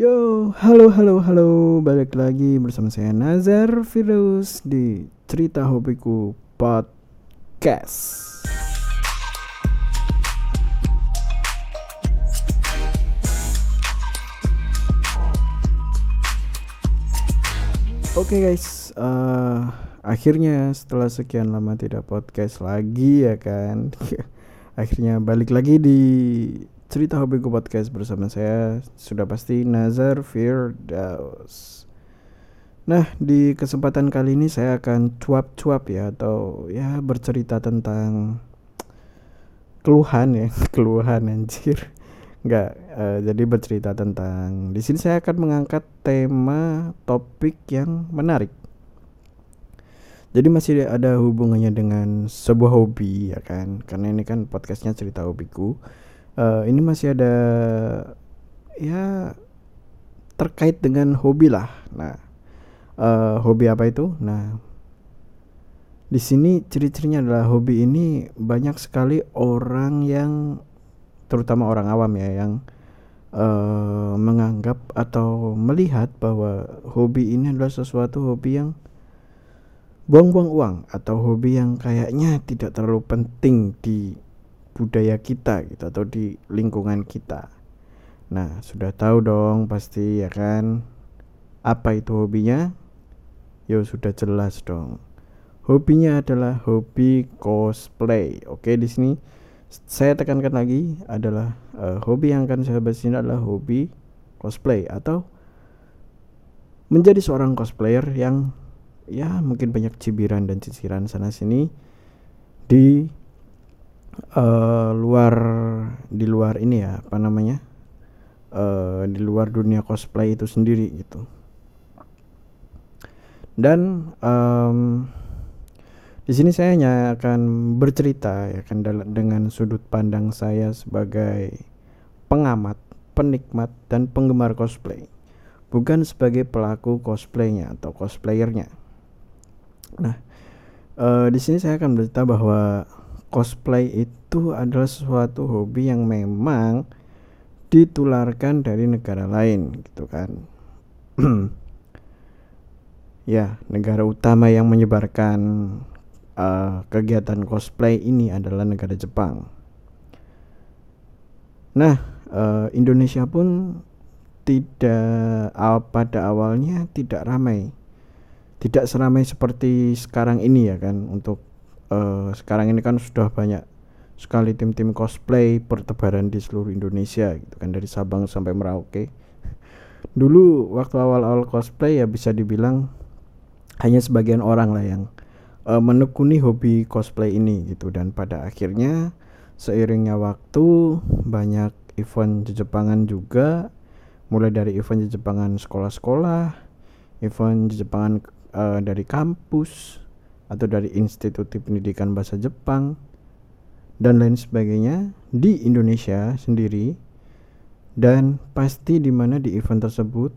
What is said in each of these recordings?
Yo, halo halo halo, balik lagi bersama saya Nazar Virus di Cerita Hobiku Podcast. Oke guys, eh, akhirnya setelah sekian lama tidak podcast lagi ya kan, akhirnya balik lagi di cerita hobiku podcast bersama saya sudah pasti Nazar Firdaus. Nah, di kesempatan kali ini saya akan cuap-cuap ya atau ya bercerita tentang keluhan ya, keluhan anjir. Enggak, uh, jadi bercerita tentang di sini saya akan mengangkat tema topik yang menarik. Jadi masih ada hubungannya dengan sebuah hobi ya kan, karena ini kan podcastnya cerita hobiku uh, ini masih ada ya terkait dengan hobi lah. Nah, uh, hobi apa itu? Nah, di sini ciri-cirinya adalah hobi ini banyak sekali orang yang terutama orang awam ya yang uh, menganggap atau melihat bahwa hobi ini adalah sesuatu hobi yang buang-buang uang atau hobi yang kayaknya tidak terlalu penting di budaya kita gitu atau di lingkungan kita. Nah, sudah tahu dong pasti ya kan apa itu hobinya? Yo sudah jelas dong. Hobinya adalah hobi cosplay. Oke, di sini saya tekankan lagi adalah uh, hobi yang akan saya bahas ini adalah hobi cosplay atau menjadi seorang cosplayer yang ya mungkin banyak cibiran dan ciciran sana sini di uh, luar di luar ini ya apa namanya uh, di luar dunia cosplay itu sendiri gitu dan um, di sini saya hanya akan bercerita ya dengan sudut pandang saya sebagai pengamat, penikmat dan penggemar cosplay, bukan sebagai pelaku cosplaynya atau cosplayernya. Nah, uh, di sini saya akan bercerita bahwa cosplay itu adalah suatu hobi yang memang ditularkan dari negara lain gitu kan. Ya negara utama yang menyebarkan uh, kegiatan cosplay ini adalah negara Jepang. Nah uh, Indonesia pun tidak uh, pada awalnya tidak ramai. Tidak seramai seperti sekarang ini ya kan untuk uh, sekarang ini kan sudah banyak sekali tim-tim cosplay bertebaran di seluruh Indonesia gitu kan dari Sabang sampai Merauke. Dulu waktu awal-awal cosplay ya bisa dibilang hanya sebagian orang lah yang uh, menekuni hobi cosplay ini gitu dan pada akhirnya seiringnya waktu banyak event Jepangan juga mulai dari event Jepangan sekolah-sekolah, event Jepangan uh, dari kampus, atau dari Institut Pendidikan Bahasa Jepang dan lain sebagainya di Indonesia sendiri dan pasti di mana di event tersebut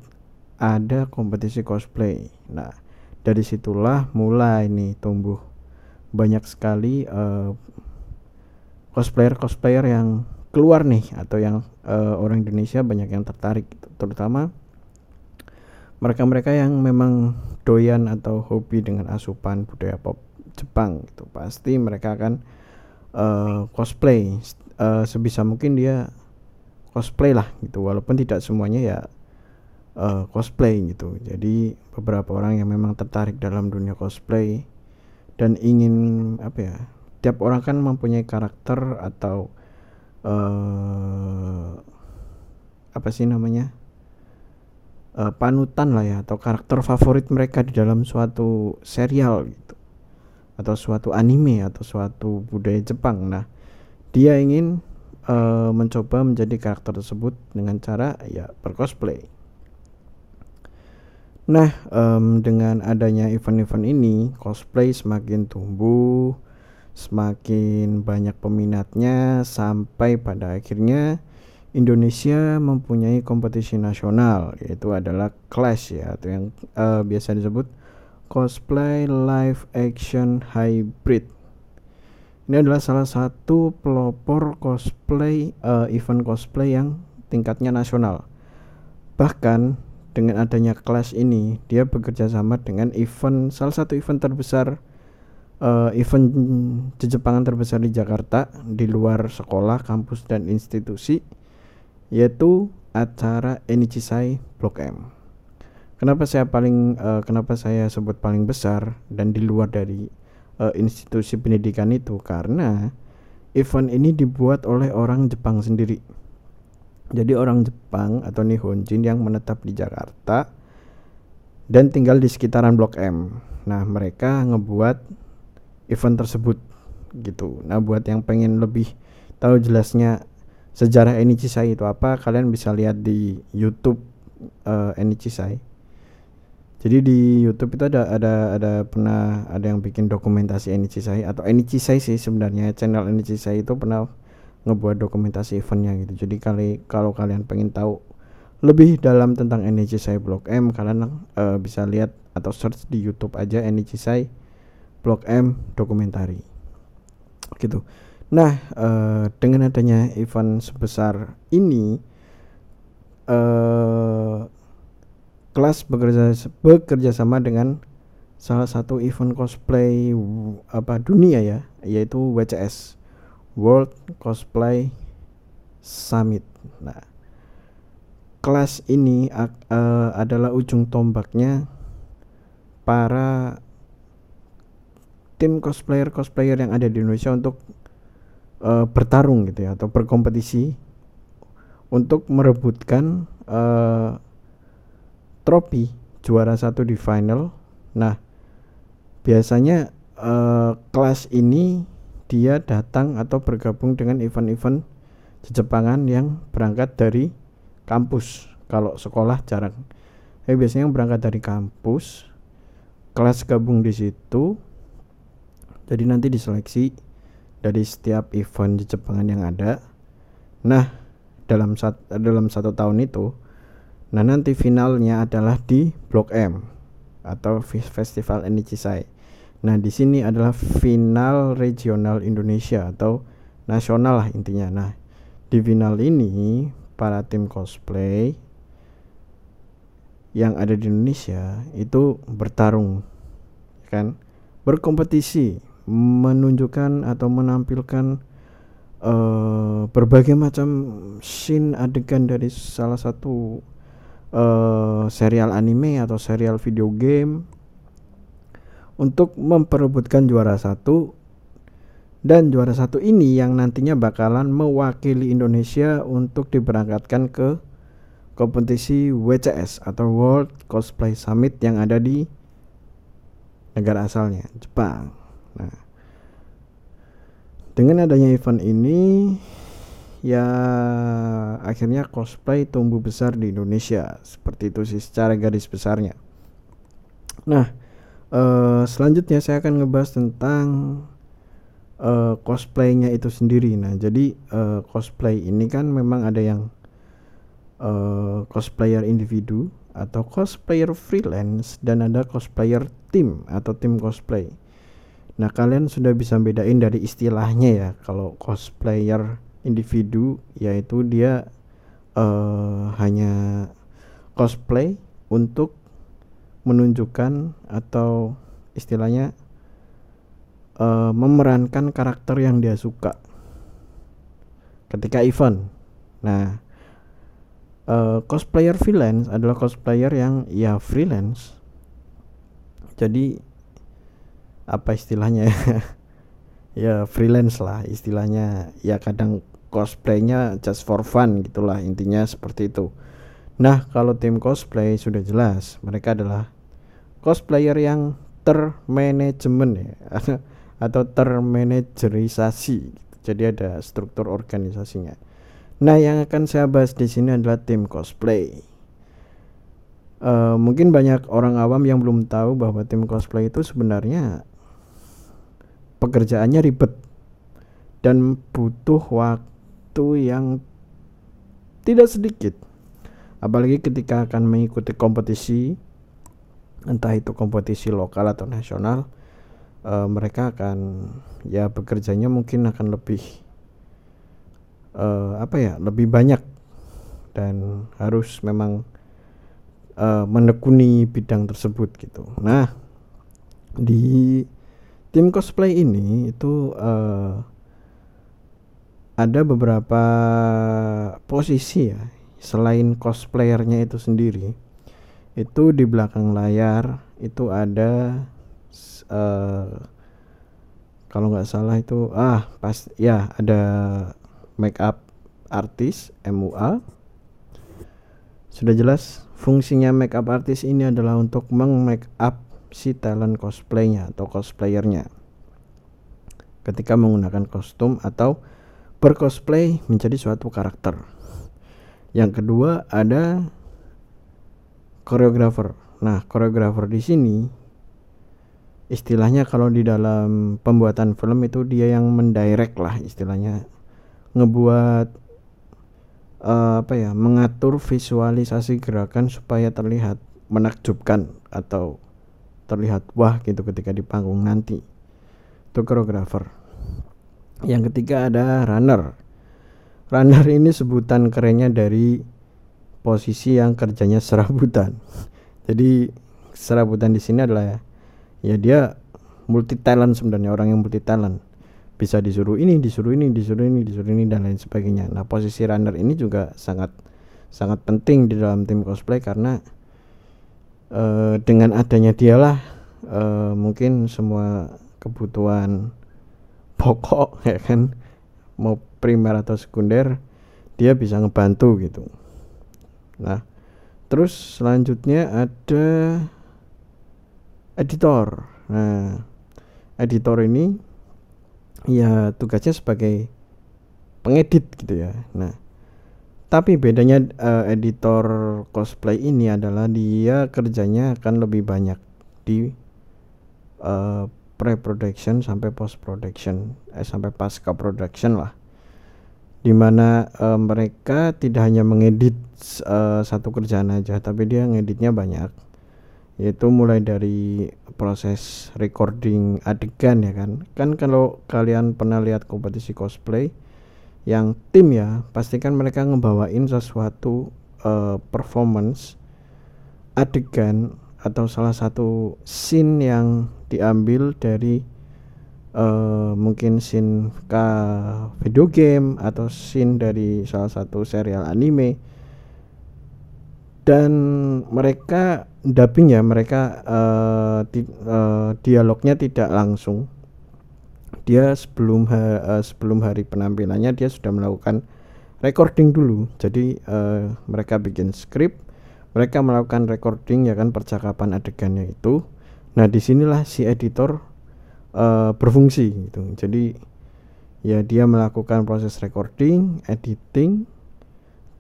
ada kompetisi cosplay. Nah, dari situlah mulai nih tumbuh banyak sekali uh, cosplayer-cosplayer yang keluar nih atau yang uh, orang Indonesia banyak yang tertarik terutama mereka-mereka yang memang doyan atau hobi dengan asupan budaya pop Jepang gitu pasti mereka akan uh, cosplay. Uh, sebisa mungkin dia cosplay lah gitu walaupun tidak semuanya ya uh, cosplay gitu. Jadi beberapa orang yang memang tertarik dalam dunia cosplay dan ingin apa ya tiap orang kan mempunyai karakter atau uh, apa sih namanya uh, panutan lah ya atau karakter favorit mereka di dalam suatu serial gitu atau suatu anime atau suatu budaya Jepang. Nah, dia ingin uh, mencoba menjadi karakter tersebut dengan cara ya bercosplay. Nah, um, dengan adanya event-event ini, cosplay semakin tumbuh, semakin banyak peminatnya sampai pada akhirnya Indonesia mempunyai kompetisi nasional yaitu adalah Clash ya atau yang uh, biasa disebut cosplay live action hybrid. Ini adalah salah satu pelopor cosplay uh, event cosplay yang tingkatnya nasional. bahkan dengan adanya kelas ini dia bekerja sama dengan event salah satu event terbesar uh, event Jepangan terbesar di Jakarta di luar sekolah, kampus dan institusi yaitu acara Enichishai Blok M. Kenapa saya paling uh, kenapa saya sebut paling besar dan di luar dari uh, institusi pendidikan itu karena event ini dibuat oleh orang Jepang sendiri jadi orang Jepang atau Nihonjin yang menetap di Jakarta dan tinggal di sekitaran Blok M. Nah, mereka ngebuat event tersebut gitu. Nah, buat yang pengen lebih tahu jelasnya sejarah Enichishai itu apa, kalian bisa lihat di YouTube uh, Enichishai. Jadi di YouTube itu ada ada ada pernah ada yang bikin dokumentasi Enichishai atau Enichishai sih sebenarnya channel Enichishai itu pernah ngebuat dokumentasi eventnya gitu. Jadi kali kalau kalian pengen tahu lebih dalam tentang saya Blok M kalian uh, bisa lihat atau search di YouTube aja saya Blok M dokumentari. Gitu nah uh, dengan adanya event sebesar ini uh, kelas bekerja bekerja sama dengan salah satu event cosplay apa dunia ya yaitu WCS World Cosplay Summit. Nah, kelas ini uh, adalah ujung tombaknya para tim cosplayer-cosplayer yang ada di Indonesia untuk uh, bertarung gitu ya atau berkompetisi untuk merebutkan uh, trofi juara satu di final. Nah, biasanya uh, kelas ini dia datang atau bergabung dengan event-event Jepangan yang berangkat dari kampus. Kalau sekolah jarang. Eh biasanya yang berangkat dari kampus, kelas gabung di situ. Jadi nanti diseleksi dari setiap event Jepangan yang ada. Nah, dalam sat dalam satu tahun itu, nah nanti finalnya adalah di Blok M atau Festival Enichishai. Nah, di sini adalah final regional Indonesia atau nasional lah intinya. Nah, di final ini para tim cosplay yang ada di Indonesia itu bertarung kan berkompetisi menunjukkan atau menampilkan uh, berbagai macam scene adegan dari salah satu uh, serial anime atau serial video game untuk memperebutkan juara satu dan juara satu ini yang nantinya bakalan mewakili Indonesia untuk diberangkatkan ke kompetisi WCS atau World Cosplay Summit yang ada di negara asalnya Jepang. Nah, dengan adanya event ini ya akhirnya cosplay tumbuh besar di Indonesia. Seperti itu sih secara garis besarnya. Nah, uh, selanjutnya saya akan ngebahas tentang uh, cosplaynya itu sendiri. Nah jadi uh, cosplay ini kan memang ada yang uh, cosplayer individu atau cosplayer freelance dan ada cosplayer tim atau tim cosplay nah kalian sudah bisa bedain dari istilahnya ya kalau cosplayer individu yaitu dia uh, hanya cosplay untuk menunjukkan atau istilahnya uh, memerankan karakter yang dia suka ketika event. Nah, uh, cosplayer freelance adalah cosplayer yang ya freelance. Jadi apa istilahnya? ya freelance lah istilahnya. Ya kadang cosplaynya just for fun gitulah intinya seperti itu. Nah, kalau tim cosplay sudah jelas, mereka adalah cosplayer yang termanajemen ya atau termanajerisasi. Jadi ada struktur organisasinya. Nah, yang akan saya bahas di sini adalah tim cosplay. Uh, mungkin banyak orang awam yang belum tahu bahwa tim cosplay itu sebenarnya pekerjaannya ribet dan butuh waktu yang tidak sedikit. Apalagi ketika akan mengikuti kompetisi entah itu kompetisi lokal atau nasional uh, mereka akan ya bekerjanya mungkin akan lebih uh, apa ya lebih banyak dan harus memang uh, menekuni bidang tersebut gitu. Nah, di tim cosplay ini itu uh, ada beberapa posisi ya. Selain cosplayernya itu sendiri itu di belakang layar itu ada uh, kalau nggak salah itu ah pas ya ada make up artis MUA sudah jelas fungsinya make up artis ini adalah untuk meng make up si talent cosplaynya atau cosplayernya ketika menggunakan kostum atau bercosplay menjadi suatu karakter. Yang kedua ada koreografer. Nah, koreografer di sini istilahnya kalau di dalam pembuatan film itu dia yang mendirect lah istilahnya ngebuat uh, apa ya mengatur visualisasi gerakan supaya terlihat menakjubkan atau terlihat wah gitu ketika di panggung nanti itu koreografer yang ketiga ada runner. Runner ini sebutan kerennya dari posisi yang kerjanya serabutan. Jadi serabutan di sini adalah ya dia multi talent sebenarnya orang yang multi talent. Bisa disuruh ini, disuruh ini, disuruh ini, disuruh ini dan lain sebagainya. Nah, posisi runner ini juga sangat sangat penting di dalam tim cosplay karena uh, dengan adanya dialah uh, mungkin semua kebutuhan pokok ya kan mau primer atau sekunder dia bisa ngebantu gitu. Nah terus selanjutnya ada editor. Nah editor ini ya tugasnya sebagai pengedit gitu ya. Nah tapi bedanya uh, editor cosplay ini adalah dia kerjanya akan lebih banyak di uh, pre-production sampai post-production eh, sampai pasca production lah. Di mana uh, mereka tidak hanya mengedit uh, satu kerjaan aja tapi dia ngeditnya banyak. Yaitu mulai dari proses recording adegan ya kan. Kan kalau kalian pernah lihat kompetisi cosplay yang tim ya pastikan mereka ngebawain sesuatu uh, performance adegan atau salah satu scene yang diambil dari uh, mungkin scene ke video game atau scene dari salah satu serial anime. Dan mereka dubbing ya mereka uh, di, uh, dialognya tidak langsung dia sebelum ha, uh, sebelum hari penampilannya dia sudah melakukan recording dulu. Jadi uh, mereka bikin script mereka melakukan recording ya kan percakapan adegannya itu. Nah di sinilah si editor uh, berfungsi gitu. Jadi ya dia melakukan proses recording editing.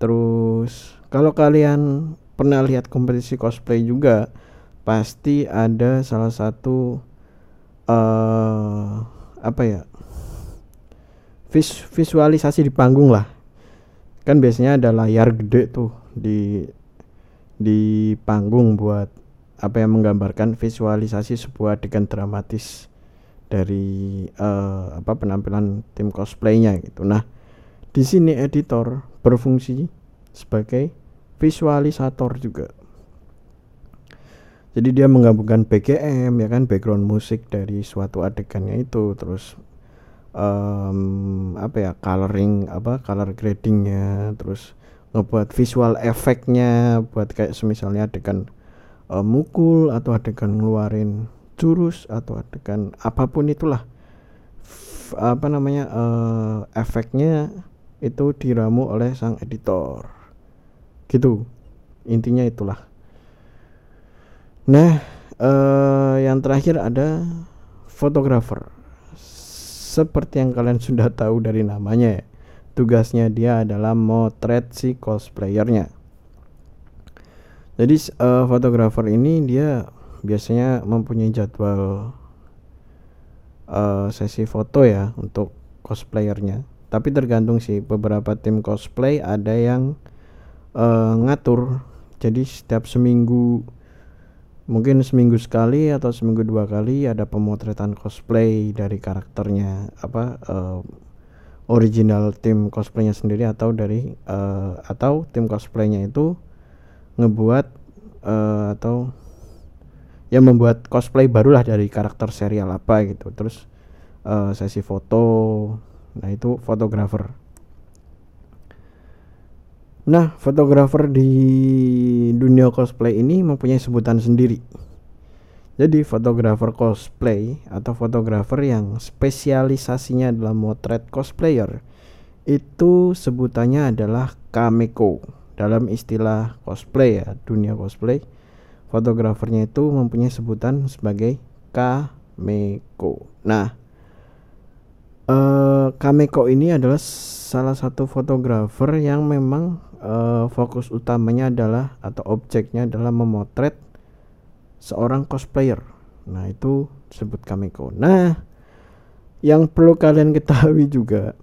Terus kalau kalian pernah lihat kompetisi cosplay juga pasti ada salah satu uh, apa ya vis visualisasi di panggung lah kan biasanya ada layar gede tuh di di panggung buat apa yang menggambarkan visualisasi sebuah adegan dramatis dari uh, apa penampilan tim cosplaynya gitu. Nah, di sini editor berfungsi sebagai visualisator juga. Jadi dia menggabungkan BGM ya kan? Background musik dari suatu adegannya itu. Terus um, apa ya coloring apa color gradingnya. Terus ngebuat visual efeknya buat kayak semisalnya adegan uh, mukul atau adegan ngeluarin jurus atau adegan apa pun itulah. F apa namanya uh, efeknya itu diramu oleh sang editor. Gitu. Intinya itulah nah uh, yang terakhir ada fotografer. Seperti yang kalian sudah tahu dari namanya ya tugasnya dia adalah motret si cosplayernya. Jadi uh, fotografer ini dia biasanya mempunyai jadwal uh, sesi foto ya untuk cosplayernya. Tapi tergantung sih beberapa tim cosplay ada yang uh, ngatur. Jadi setiap seminggu mungkin seminggu sekali atau seminggu dua kali ada pemotretan cosplay dari karakternya apa uh, original tim cosplaynya sendiri atau dari uh, atau tim cosplaynya itu ngebuat uh, atau yang membuat cosplay barulah dari karakter serial apa gitu. Terus uh, sesi foto nah itu fotografer nah fotografer di dunia cosplay ini mempunyai sebutan sendiri jadi fotografer cosplay atau fotografer yang spesialisasinya dalam motret cosplayer itu sebutannya adalah kameko dalam istilah cosplay ya dunia cosplay fotografernya itu mempunyai sebutan sebagai kameko. Nah, uh, kameko ini adalah salah satu fotografer yang memang uh, fokus utamanya adalah atau objeknya adalah memotret seorang cosplayer. Nah, itu disebut kameko. Nah, yang perlu kalian ketahui juga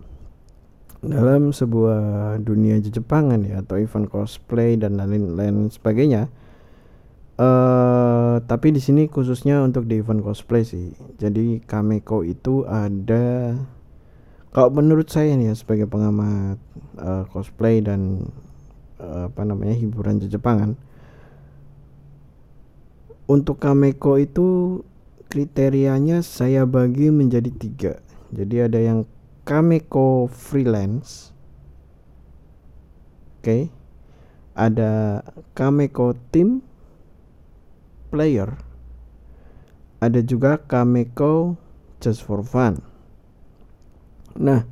dalam sebuah dunia Jepangan ya atau event cosplay dan lain-lain sebagainya Uh, tapi di sini khususnya untuk di event cosplay sih. Jadi Kameko itu ada kalau menurut saya nih ya sebagai pengamat uh, cosplay dan apa namanya hiburan Jepangan untuk Kameko itu kriterianya saya bagi menjadi tiga. Jadi ada yang Kameko freelance, oke, okay. ada Kameko team, player ada juga Kameko just for fun nah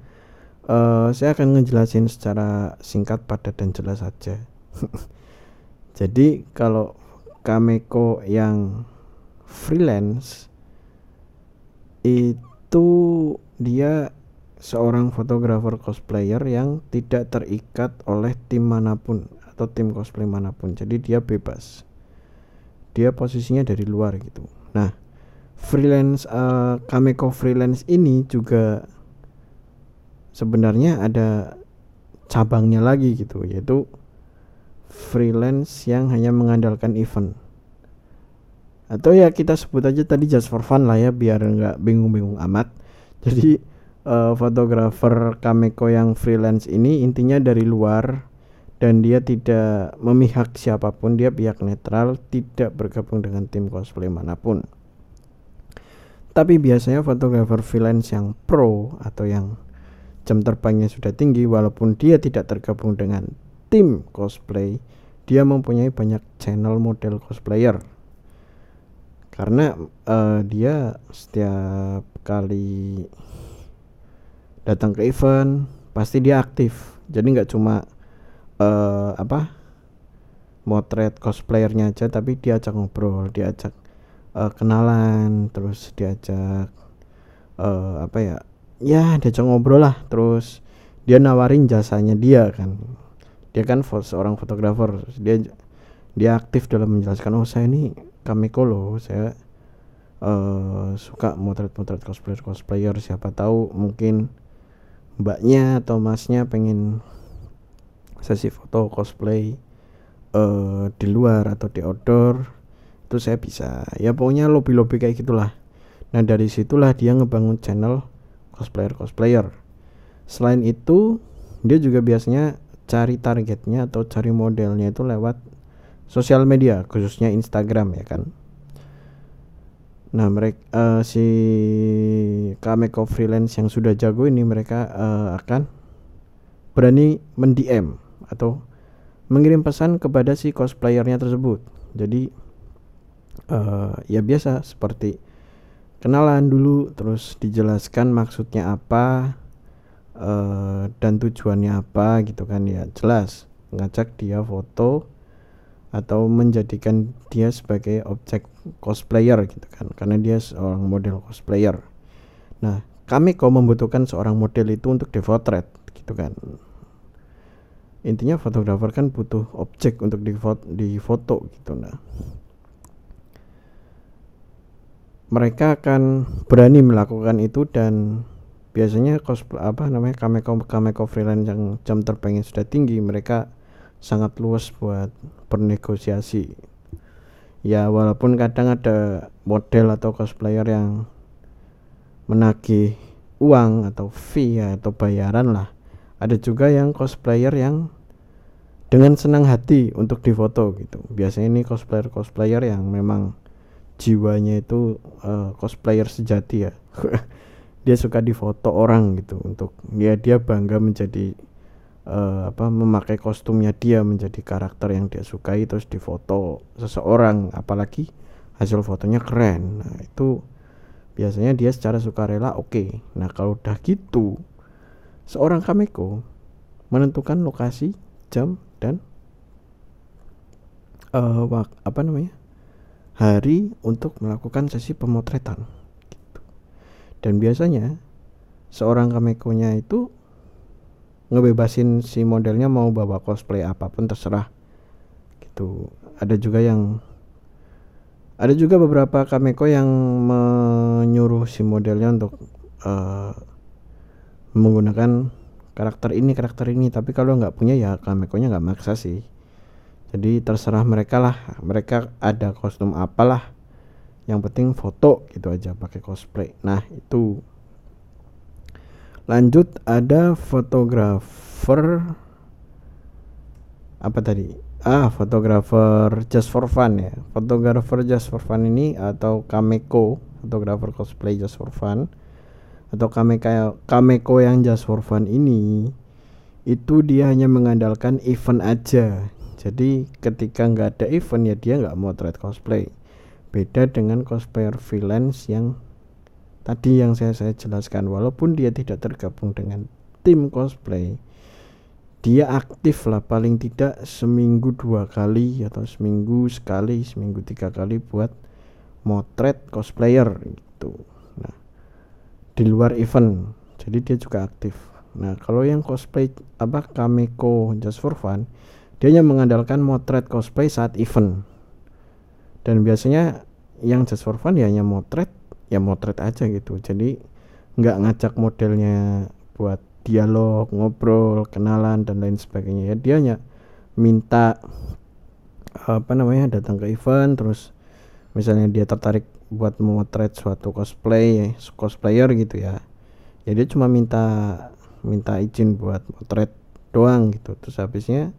uh, saya akan ngejelasin secara singkat padat dan jelas saja. Jadi kalau Kameko yang freelance itu dia seorang fotografer cosplayer yang tidak terikat oleh tim mana pun atau tim cosplay mana pun. Jadi dia bebas. Dia posisinya dari luar gitu. Nah freelance uh, Kameko freelance ini juga sebenarnya ada cabangnya lagi gitu yaitu freelance yang hanya mengandalkan event. Atau ya kita sebut aja tadi just for fun lah ya biar nggak bingung-bingung amat. Jadi uh, fotografer Kameko yang freelance ini intinya dari luar dan dia tidak memihak siapa pun dia pihak netral tidak bergabung dengan tim cosplay mana pun. Tapi biasanya fotografer freelance yang pro atau yang jam terbangnya sudah tinggi walaupun dia tidak tergabung dengan tim cosplay dia mempunyai banyak channel model cosplayer. Karena uh, dia setiap kali datang ke event pasti dia aktif. Jadi nggak cuma uh, apa motret cosplayernya aja tapi diajak ngobrol diajak uh, kenalan terus diajak uh, apa ya ya diajak ngobrol lah. Terus dia nawarin jasanya dia kan. Dia kan seorang fotografer. Dia dia aktif dalam menjelaskan oh saya ini kamiko loh. Saya uh, suka motret-motret cosplayer cosplayer. Siapa tahu mungkin mbaknya atau masnya pengen sesi foto cosplay uh, di luar atau di outdoor itu saya bisa. Ya pokoknya lobby lobby kayak gitulah. Nah dari situlah dia ngebangun channel cosplayer cosplayer selain itu dia juga biasanya cari targetnya atau cari modelnya itu lewat sosial media khususnya Instagram ya kan nah mereka uh, si Kameko freelance yang sudah jago ini mereka uh, akan berani mendm atau mengirim pesan kepada si cosplayernya tersebut. Jadi uh, ya biasa seperti kenalan dulu, terus dijelaskan maksudnya apa uh, dan tujuannya apa gitu kan. Ya jelas. Ngajak dia foto atau menjadikan dia sebagai objek cosplayer gitu kan. Karena dia seorang model cosplayer. Nah, kami kau membutuhkan seorang model itu untuk dipotret gitu kan. Intinya fotografer kan butuh objek untuk di foto, di foto gitu. Nah mereka akan berani melakukan itu dan biasanya kos apa namanya kameko kameko freelance yang jam terbangnya sudah tinggi mereka sangat luas buat bernegosiasi. Ya walaupun kadang ada model atau cosplayer yang menagih uang atau fee ya, atau bayaran lah. Ada juga yang cosplayer yang dengan senang hati untuk difoto gitu. Biasanya ini cosplayer cosplayer yang memang jiwanya itu uh, cosplayer sejati ya dia suka difoto orang gitu untuk ya dia bangga menjadi uh, apa memakai kostumnya dia menjadi karakter yang dia sukai terus difoto seseorang apalagi hasil fotonya keren nah itu biasanya dia secara sukarela oke okay. nah kalau udah gitu seorang kameko menentukan lokasi jam dan uh, wak, apa namanya hari untuk melakukan sesi pemotretan gitu. dan biasanya seorang kamekonya itu ngebebasin si modelnya mau bawa cosplay apa pun terserah gitu. Ada juga yang ada juga beberapa kameko yang menyuruh si modelnya untuk uh, menggunakan karakter ini karakter ini. Tapi kalau nggak punya ya kamekonya nggak maksa sih jadi terserah mereka lah. Mereka ada kostum apalah. Yang penting foto gitu aja pakai cosplay. Nah itu. Lanjut ada fotografer. Apa tadi? Ah fotografer just for fun ya. Fotografer just for fun ini atau kameko. Fotografer cosplay just for fun. Atau Kameko Kameko yang just for fun ini itu dia hanya mengandalkan event aja jadi ketika nggak ada event ya dia nggak mau trade cosplay. Beda dengan cosplayer freelance yang tadi yang saya saya jelaskan. Walaupun dia tidak tergabung dengan tim cosplay dia aktif lah. Paling tidak seminggu dua kali atau seminggu sekali seminggu tiga kali buat motret cosplayer gitu. Di luar event. Jadi dia juga aktif. Nah kalau yang cosplay apa Kameko just for fun dia hanya mengandalkan motret cosplay saat event. Dan biasanya yang just for fun ya hanya motret ya motret aja gitu. Jadi nggak ngajak modelnya buat dialog ngobrol kenalan dan lain sebagainya. Ya dia hanya minta apa namanya datang ke event terus misalnya dia tertarik buat memotret suatu cosplay cosplayer gitu ya. Ya cuma minta minta izin buat motret doang gitu. Terus habisnya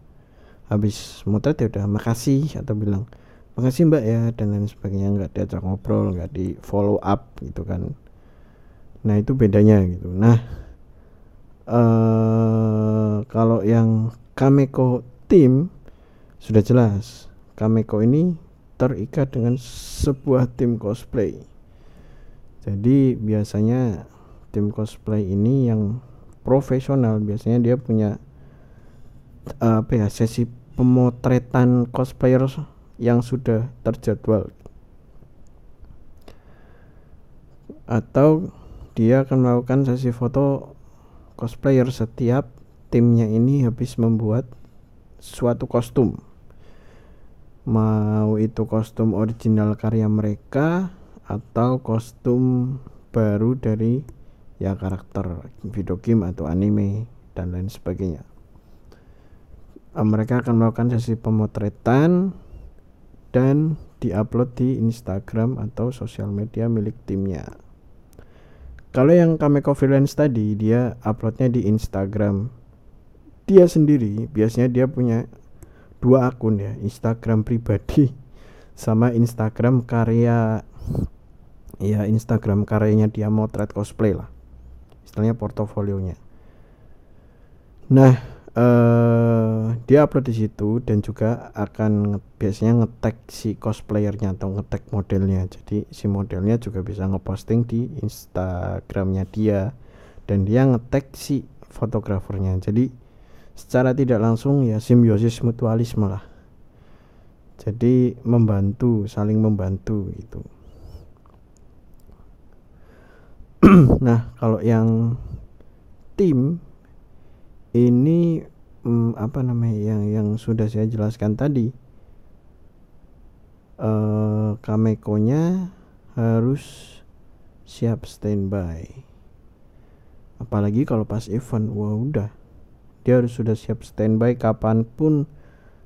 habis motret ya udah makasih atau bilang makasih mbak ya dan lain sebagainya. Nggak diajak ngobrol nggak di follow up gitu kan. Nah itu bedanya gitu. Nah uh, kalau yang Kameko tim sudah jelas Kameko ini terikat dengan sebuah tim cosplay. Jadi biasanya tim cosplay ini yang profesional biasanya dia punya uh, apa ya sesi pemotretan cosplayer yang sudah terjadwal. Atau dia akan melakukan sesi foto cosplayer setiap timnya ini habis membuat suatu kostum. Mau itu kostum original karya mereka atau kostum baru dari ya karakter video game atau anime dan lain sebagainya uh, mereka akan melakukan sesi pemotretan dan diupload di Instagram atau sosial media milik timnya. Kalau yang Kameko freelance tadi dia uploadnya di Instagram. Dia sendiri biasanya dia punya dua akun ya Instagram pribadi sama Instagram karya. Ya Instagram karyanya dia motret cosplay lah istilahnya portofolionya. Nah eh, dia upload di situ dan juga akan biasanya ngetek si cosplayernya atau ngetek modelnya. Jadi si modelnya juga bisa ngeposting di Instagramnya dia dan dia ngetek si fotografernya. Jadi secara tidak langsung ya simbiosis mutualisme lah. Jadi membantu saling membantu itu nah kalau yang tim ini hmm, apa namanya yang yang sudah saya jelaskan tadi uh, kamekonya harus siap standby. Apalagi kalau pas event wah udah. Dia harus sudah siap standby kapan pun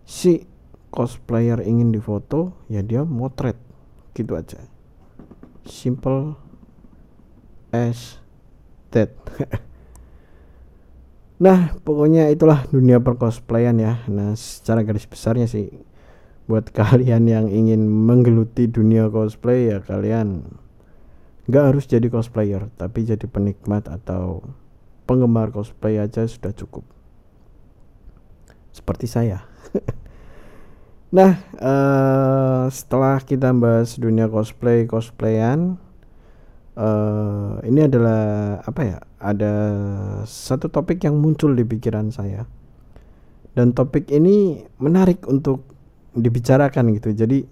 si cosplayer ingin difoto ya dia motret. Gitu aja. Simple as that Nah, pokoknya itulah dunia percosplayan ya. Nah, secara garis besarnya sih buat kalian yang ingin menggeluti dunia cosplay ya kalian nggak harus jadi cosplayer, tapi jadi penikmat atau penggemar cosplay aja sudah cukup. Seperti saya. nah, uh, setelah kita bahas dunia cosplay cosplayan, uh, ini adalah apa ya? Ada satu topik yang muncul di pikiran saya, dan topik ini menarik untuk dibicarakan gitu. Jadi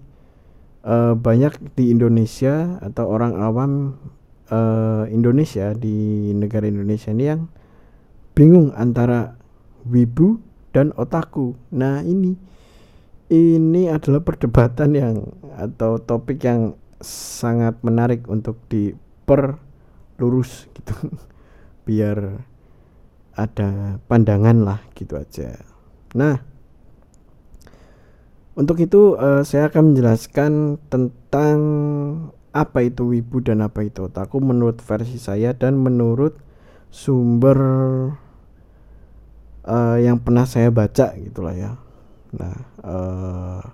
uh, banyak di Indonesia atau orang awam uh, Indonesia di negara Indonesia ini yang bingung antara wibu dan otaku. Nah ini ini adalah perdebatan yang atau topik yang sangat menarik untuk di per lurus gitu biar ada pandangan lah gitu aja nah untuk itu uh, saya akan menjelaskan tentang apa itu wibu dan apa itu otaku menurut versi saya dan menurut sumber uh, yang pernah saya baca gitulah ya nah uh,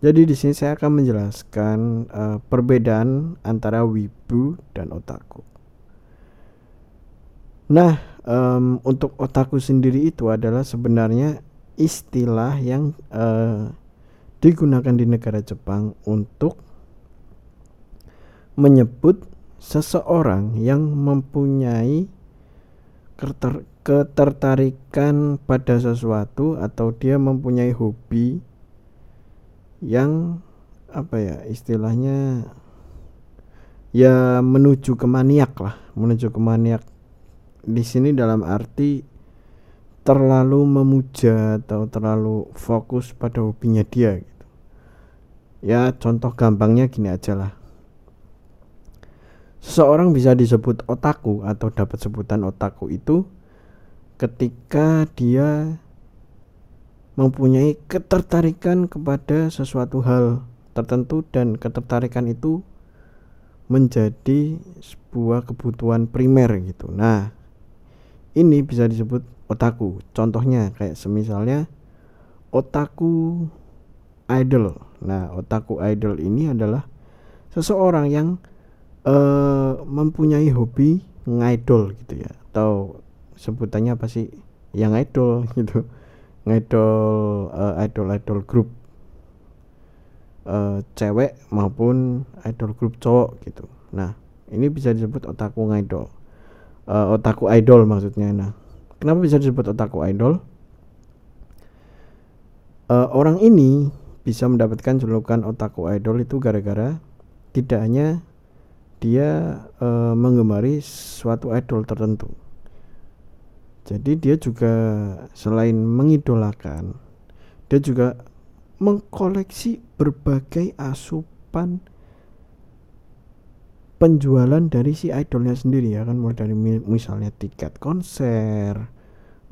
jadi di sini saya akan menjelaskan uh, perbedaan antara wibu dan otaku. Nah, um, untuk otaku sendiri itu adalah sebenarnya istilah yang uh, digunakan di negara Jepang untuk menyebut seseorang yang mempunyai ketertarikan pada sesuatu atau dia mempunyai hobi yang apa ya istilahnya ya menuju ke maniak lah menuju ke maniak di sini dalam arti terlalu memuja atau terlalu fokus pada hobinya dia gitu ya contoh gampangnya gini aja lah seseorang bisa disebut otaku atau dapat sebutan otaku itu ketika dia mempunyai ketertarikan kepada sesuatu hal tertentu dan ketertarikan itu menjadi sebuah kebutuhan primer gitu. Nah, ini bisa disebut otaku. Contohnya kayak semisalnya otaku idol. Nah, otaku idol ini adalah seseorang yang uh, mempunyai hobi ngidol gitu ya. Atau sebutannya apa sih? Yang idol gitu. Ngidol uh, idol idol grup. Uh, cewek maupun idol grup cowok gitu. Nah ini bisa disebut otaku ngidol uh, otaku idol maksudnya nah. Kenapa bisa disebut otaku idol? Uh, orang ini bisa mendapatkan julukan otaku idol itu gara-gara tidak hanya dia uh, menggemari suatu idol tertentu. Jadi dia juga selain mengidolakan, dia juga mengkoleksi berbagai asupan penjualan dari si idolnya sendiri ya kan mulai dari misalnya tiket konser,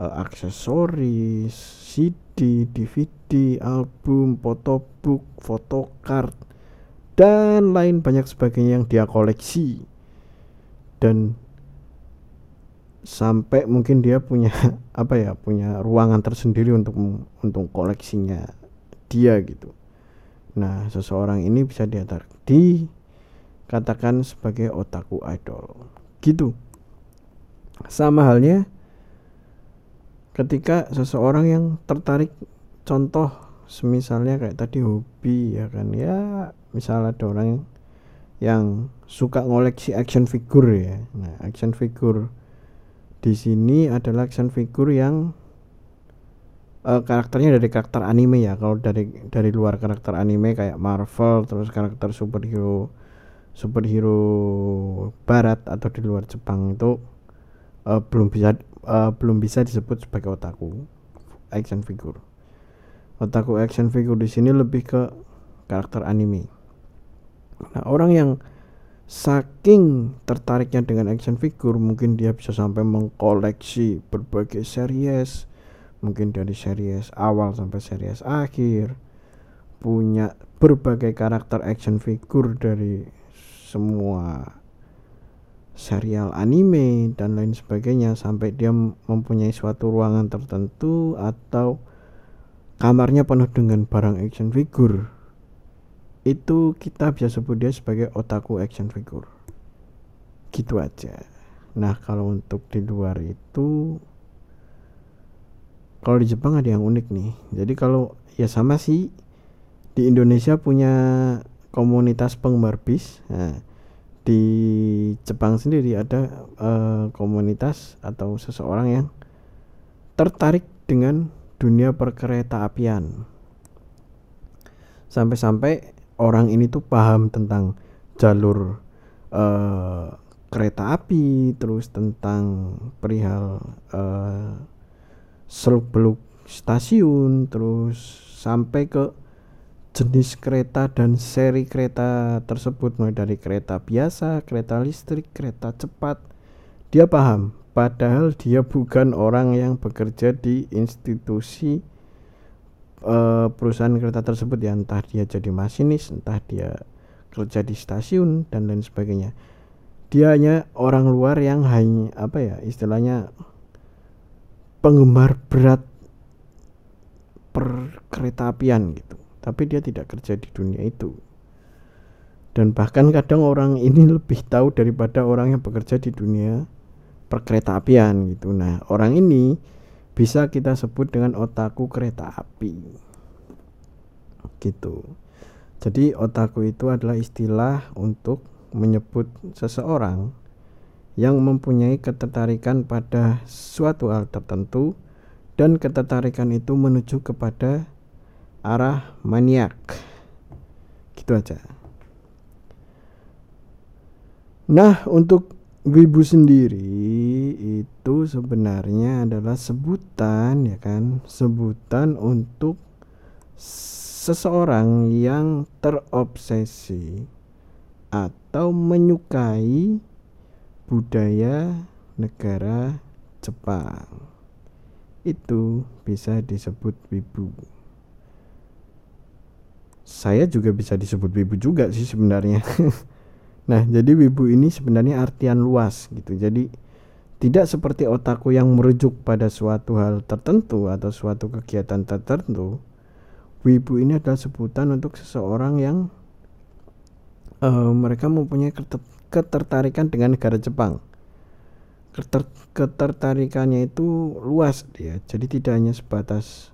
uh, aksesoris, CD, DVD, album, fotobook, photocard dan lain banyak sebagainya yang dia koleksi. Dan sampai mungkin dia punya apa ya punya ruangan tersendiri untuk untuk koleksinya dia gitu. Nah seseorang ini bisa diantar dikatakan sebagai otaku idol. Gitu. Sama halnya ketika seseorang yang tertarik contoh semisalnya kayak tadi hobi ya kan? Ya misal ada orang yang suka ngoleksi action figure ya. Nah action figure di sini adalah action figure yang uh, karakternya dari karakter anime ya. Kalau dari dari luar karakter anime kayak Marvel terus karakter superhero superhero barat atau di luar Jepang itu uh, belum bisa uh, belum bisa disebut sebagai otaku action figure. Otaku action figure di sini lebih ke karakter anime. Nah orang yang saking tertariknya dengan action figure mungkin dia bisa sampai mengkoleksi berbagai series mungkin dari series awal sampai series akhir punya berbagai karakter action figure dari semua serial anime dan lain sebagainya sampai dia mempunyai suatu ruangan tertentu atau kamarnya penuh dengan barang action figure. Itu kita bisa sebut dia sebagai otaku action figure. Gitu aja. Nah kalau untuk di luar itu kalau di Jepang ada yang unik nih. Jadi kalau ya sama sih di Indonesia punya komunitas penggemar bis nah, di Jepang sendiri ada uh, komunitas atau seseorang yang tertarik dengan dunia perkereta apian sampai-sampai orang ini tuh paham tentang jalur uh, kereta api terus tentang perihal uh, seluk beluk stasiun terus sampai ke jenis kereta dan seri kereta tersebut mulai dari kereta biasa, kereta listrik, kereta cepat. Dia paham, padahal dia bukan orang yang bekerja di institusi uh, perusahaan kereta tersebut ya entah dia jadi masinis, entah dia kerja di stasiun dan lain sebagainya. Dia hanya orang luar yang hanya apa ya istilahnya penggemar berat per kereta apian gitu tapi dia tidak kerja di dunia itu. Dan bahkan kadang orang ini lebih tahu daripada orang yang bekerja di dunia perkereta apian gitu. Nah orang ini bisa kita sebut dengan otaku kereta api. Gitu. Jadi otaku itu adalah istilah untuk menyebut seseorang yang mempunyai ketertarikan pada suatu hal tertentu dan ketertarikan itu menuju kepada arah maniak gitu aja. Nah untuk wibu sendiri itu sebenarnya adalah sebutan ya kan? Sebutan untuk seseorang yang terobsesi atau menyukai budaya negara Jepang. Itu bisa disebut wibu saya juga bisa disebut wibu juga sih sebenarnya. Nah jadi wibu ini sebenarnya artian luas gitu. Jadi tidak seperti otakku yang merujuk pada suatu hal tertentu atau suatu kegiatan tertentu wibu ini adalah sebutan untuk seseorang yang uh, mereka mempunyai ketertarikan dengan negara Jepang. Keter ketertarikannya itu luas dia. Jadi tidak hanya sebatas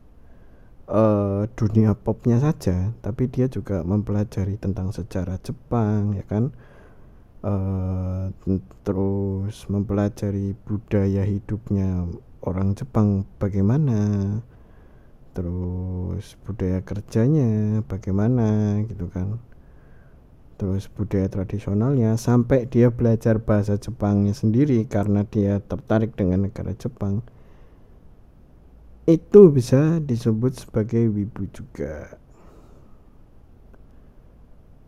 uh, dunia popnya saja tapi dia juga mempelajari tentang sejarah Jepang ya kan? Uh, terus mempelajari budaya hidupnya orang Jepang bagaimana terus budaya kerjanya bagaimana gitu kan? Terus budaya tradisionalnya sampai dia belajar bahasa Jepangnya sendiri karena dia tertarik dengan negara Jepang itu bisa disebut sebagai wibu juga.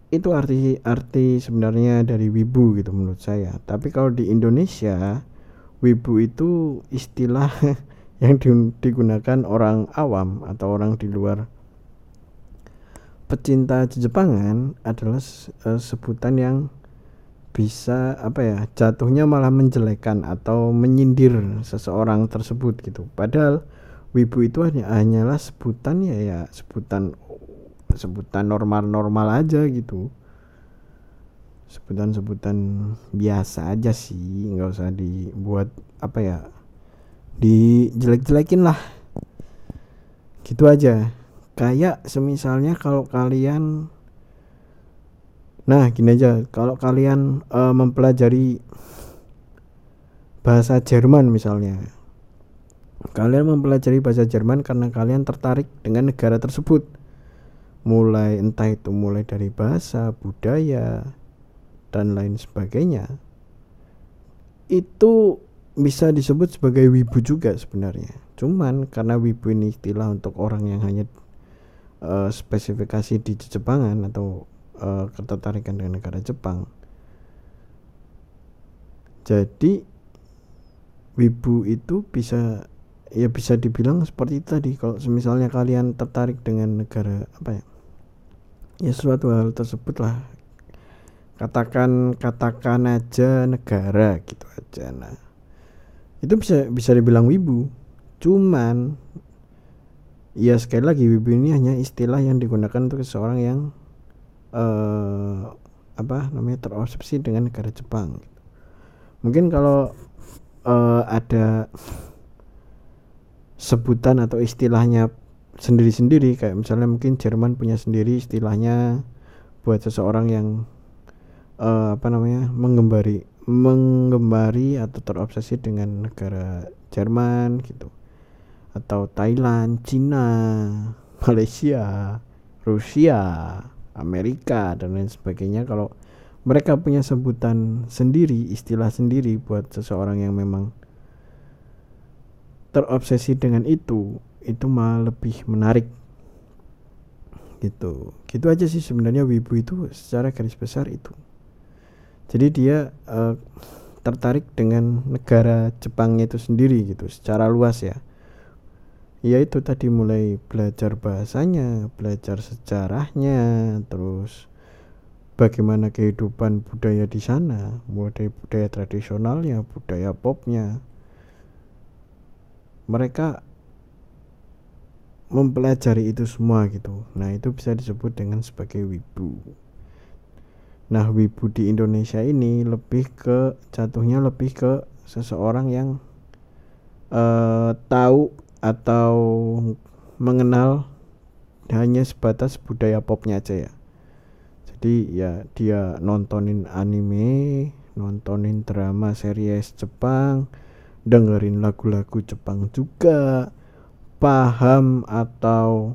Itu arti arti sebenarnya dari wibu gitu menurut saya. Tapi kalau di Indonesia wibu itu istilah yang digunakan orang awam atau orang di luar. Pecinta Jepangan adalah uh, sebutan yang bisa apa ya jatuhnya malah menjelekan atau menyindir seseorang tersebut gitu. Padahal wibu itu hanya hanyalah sebutan ya ya sebutan sebutan normal-normal aja gitu. Sebutan-sebutan biasa aja sih nggak usah dibuat apa ya dijelek-jelekin lah. Gitu aja. Kayak semisalnya kalau kalian nah gini aja. Kalau kalian uh, mempelajari bahasa Jerman misalnya Kalian mempelajari bahasa Jerman karena kalian tertarik dengan negara tersebut. Mulai entah itu mulai dari bahasa, budaya, dan lain sebagainya. Itu bisa disebut sebagai wibu juga sebenarnya. Cuman karena wibu ini istilah untuk orang yang hanya uh, spesifikasi di Jepangan atau uh, ketertarikan dengan negara Jepang. Jadi wibu itu bisa ya bisa dibilang seperti tadi. Kalau misalnya kalian tertarik dengan negara apa ya? Ya suatu hal tersebut lah katakan katakan aja negara gitu aja. Nah itu bisa bisa dibilang wibu. Cuman ya sekali lagi wibu ini hanya istilah yang digunakan untuk seseorang yang uh, apa namanya terobsesi dengan negara Jepang mungkin kalau uh, ada sebutan atau istilahnya sendiri-sendiri. Kayak misalnya mungkin Jerman punya sendiri istilahnya buat seseorang yang uh, apa namanya menggembari menggembari atau terobsesi dengan negara Jerman gitu. Atau Thailand, Cina, Malaysia, Rusia, Amerika dan lain sebagainya. Kalau mereka punya sebutan sendiri, istilah sendiri buat seseorang yang memang terobsesi dengan itu, itu malah lebih menarik. Gitu. Gitu aja sih sebenarnya wibu itu secara garis besar itu. Jadi dia uh, tertarik dengan negara Jepangnya itu sendiri gitu secara luas ya. Ya itu tadi mulai belajar bahasanya belajar sejarahnya terus bagaimana kehidupan budaya di sana mulai budaya tradisionalnya budaya popnya mereka mempelajari itu semua gitu nah itu bisa disebut dengan sebagai wibu Nah, wibu di Indonesia ini lebih ke jatuhnya lebih ke seseorang yang uh, tahu atau mengenal hanya sebatas budaya popnya aja ya. Jadi ya dia nontonin anime, nontonin drama series Jepang, dengerin lagu-lagu Jepang juga, paham atau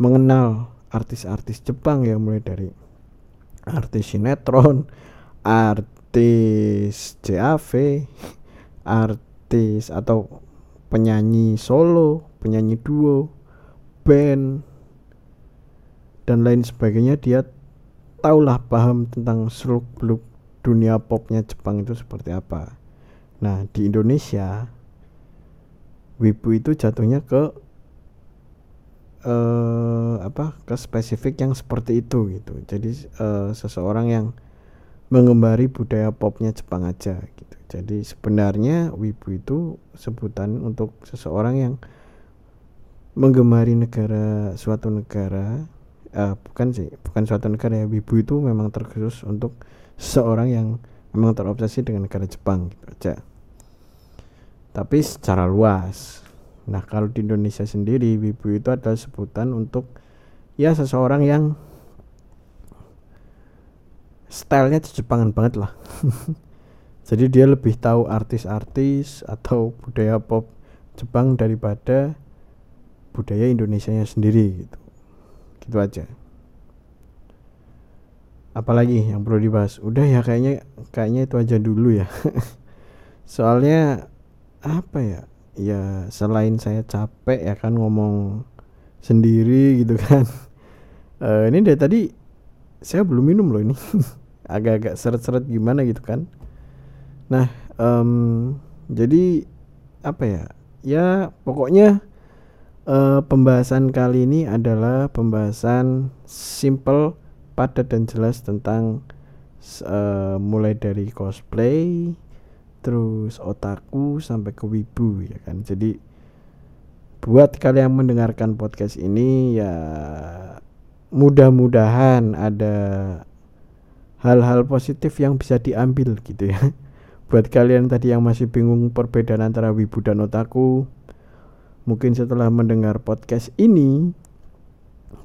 mengenal artis-artis Jepang ya mulai dari artis sinetron artis JAV artis atau penyanyi solo penyanyi duo band dan lain sebagainya. Dia tahulah paham tentang seluk beluk dunia popnya Jepang itu seperti apa nah di Indonesia wibu itu jatuhnya ke uh, apa ke spesifik yang seperti itu gitu. Jadi uh, seseorang yang mengembari budaya popnya Jepang aja gitu. Jadi sebenarnya wibu itu sebutan untuk seseorang yang menggemari negara suatu negara uh, bukan sih bukan suatu negara ya. Wibu itu memang terkhusus untuk seseorang yang memang terobsesi dengan negara Jepang gitu aja tapi secara luas Nah, kalau di Indonesia sendiri, wibu itu adalah sebutan untuk ya seseorang yang stylenya Jepangan banget lah. Jadi dia lebih tahu artis-artis atau budaya pop Jepang daripada budaya Indonesia sendiri gitu. Gitu aja. Apalagi yang perlu dibahas? Udah ya kayaknya kayaknya itu aja dulu ya. Soalnya apa ya? ya selain saya capek ya kan ngomong sendiri gitu kan uh, ini dari tadi saya belum minum loh ini agak-agak seret-seret gimana gitu kan nah um, jadi apa ya ya pokoknya uh, pembahasan kali ini adalah pembahasan simple padat dan jelas tentang uh, mulai dari cosplay terus otaku sampai ke wibu ya kan. Jadi buat kalian yang mendengarkan podcast ini ya mudah-mudahan ada hal-hal positif yang bisa diambil gitu ya. Buat kalian tadi yang masih bingung perbedaan antara wibu dan otaku mungkin setelah mendengar podcast ini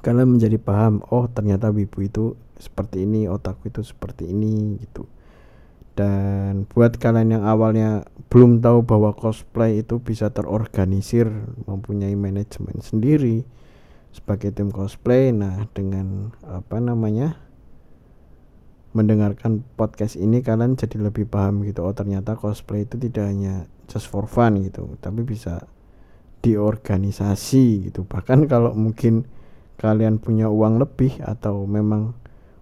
kalian menjadi paham oh ternyata wibu itu seperti ini otaku itu seperti ini gitu. Dan buat kalian yang awalnya belum tahu bahwa cosplay itu bisa terorganisir mempunyai manajemen sendiri sebagai tim cosplay nah dengan apa namanya mendengarkan podcast ini kalian jadi lebih paham gitu. Oh ternyata cosplay itu tidak hanya just for fun gitu tapi bisa diorganisasi gitu. Bahkan kalau mungkin kalian punya uang lebih atau memang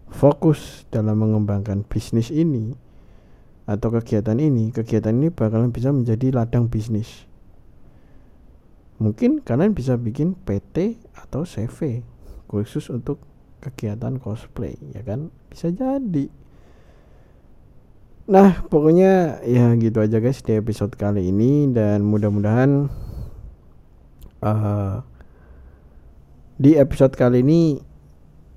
fokus dalam mengembangkan bisnis ini atau kegiatan ini, kegiatan ini bakalan bisa menjadi ladang bisnis. Mungkin kalian bisa bikin PT atau CV khusus untuk kegiatan cosplay, ya kan? Bisa jadi. Nah, pokoknya ya gitu aja guys di episode kali ini dan mudah-mudahan uh, di episode kali ini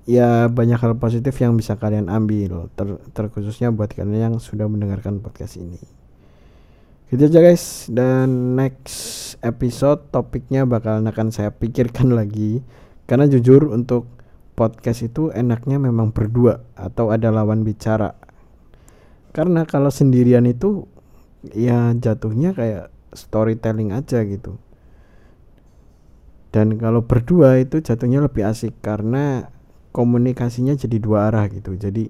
ya banyak hal positif yang bisa kalian ambil ter terkhususnya buat kalian yang sudah mendengarkan podcast ini. Gitu aja guys. Dan next episode topiknya bakalan akan saya pikirkan lagi. Karena jujur untuk podcast itu enaknya memang berdua atau ada lawan bicara. Karena kalau sendirian itu ya jatuhnya kayak storytelling aja gitu dan kalau berdua itu jatuhnya lebih asik karena komunikasinya jadi dua arah gitu. Jadi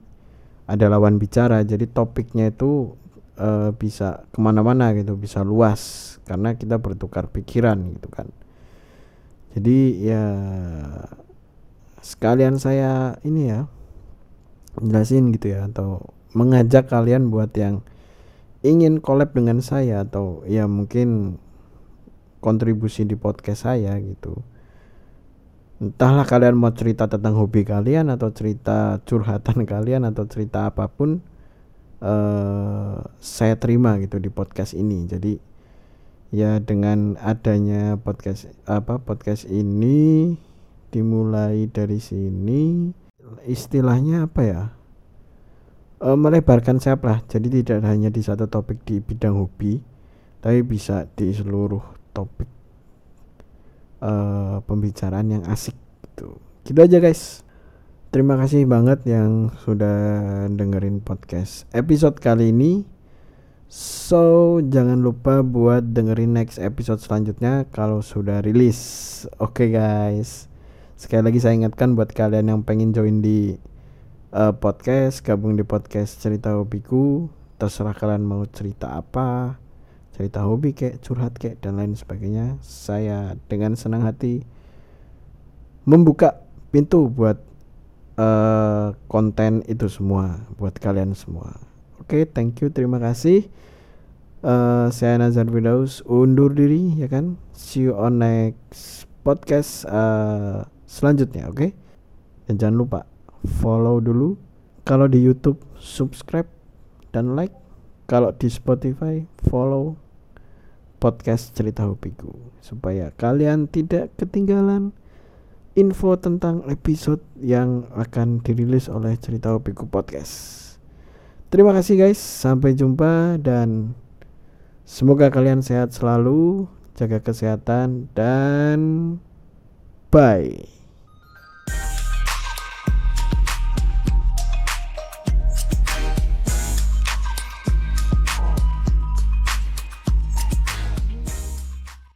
ada lawan bicara jadi topiknya itu e, bisa ke mana-mana gitu bisa luas karena kita bertukar pikiran gitu kan. Jadi ya sekalian saya ini ya jelasin gitu ya atau mengajak kalian buat yang ingin collab dengan saya atau ya mungkin kontribusi di podcast saya gitu. Entahlah kalian mau cerita tentang hobi kalian atau cerita curhatan kalian atau cerita apa pun uh, saya terima gitu di podcast ini. Jadi ya dengan adanya podcast apa podcast ini dimulai dari sini istilahnya apa ya uh, melebarkan sayap lah. Jadi tidak hanya di satu topik di bidang hobi tapi bisa di seluruh topik uh, pembicaraan yang asik gitu. Gitu aja guys. Terima kasih banget yang sudah dengerin podcast episode kali ini. So, jangan lupa buat dengerin next episode selanjutnya kalau sudah rilis. Oke okay, guys. Sekali lagi saya ingatkan buat kalian yang pengen join di uh, podcast, gabung di podcast cerita hobiku, terserah kalian mau cerita apa, cerita hobi kayak curhat kayak dan lain sebagainya saya dengan senang hati membuka pintu buat uh, konten itu semua buat kalian semua. Oke okay, thank you terima kasih. Uh, saya Nazar Widaus undur diri ya kan? See you on next podcast uh, selanjutnya oke? Okay? dan jangan lupa follow dulu. Kalau di YouTube subscribe dan like. Kalau di Spotify follow podcast cerita hobiku supaya kalian tidak ketinggalan info tentang episode yang akan dirilis oleh cerita hobiku podcast. Terima kasih guys, sampai jumpa dan semoga kalian sehat selalu, jaga kesehatan dan bye.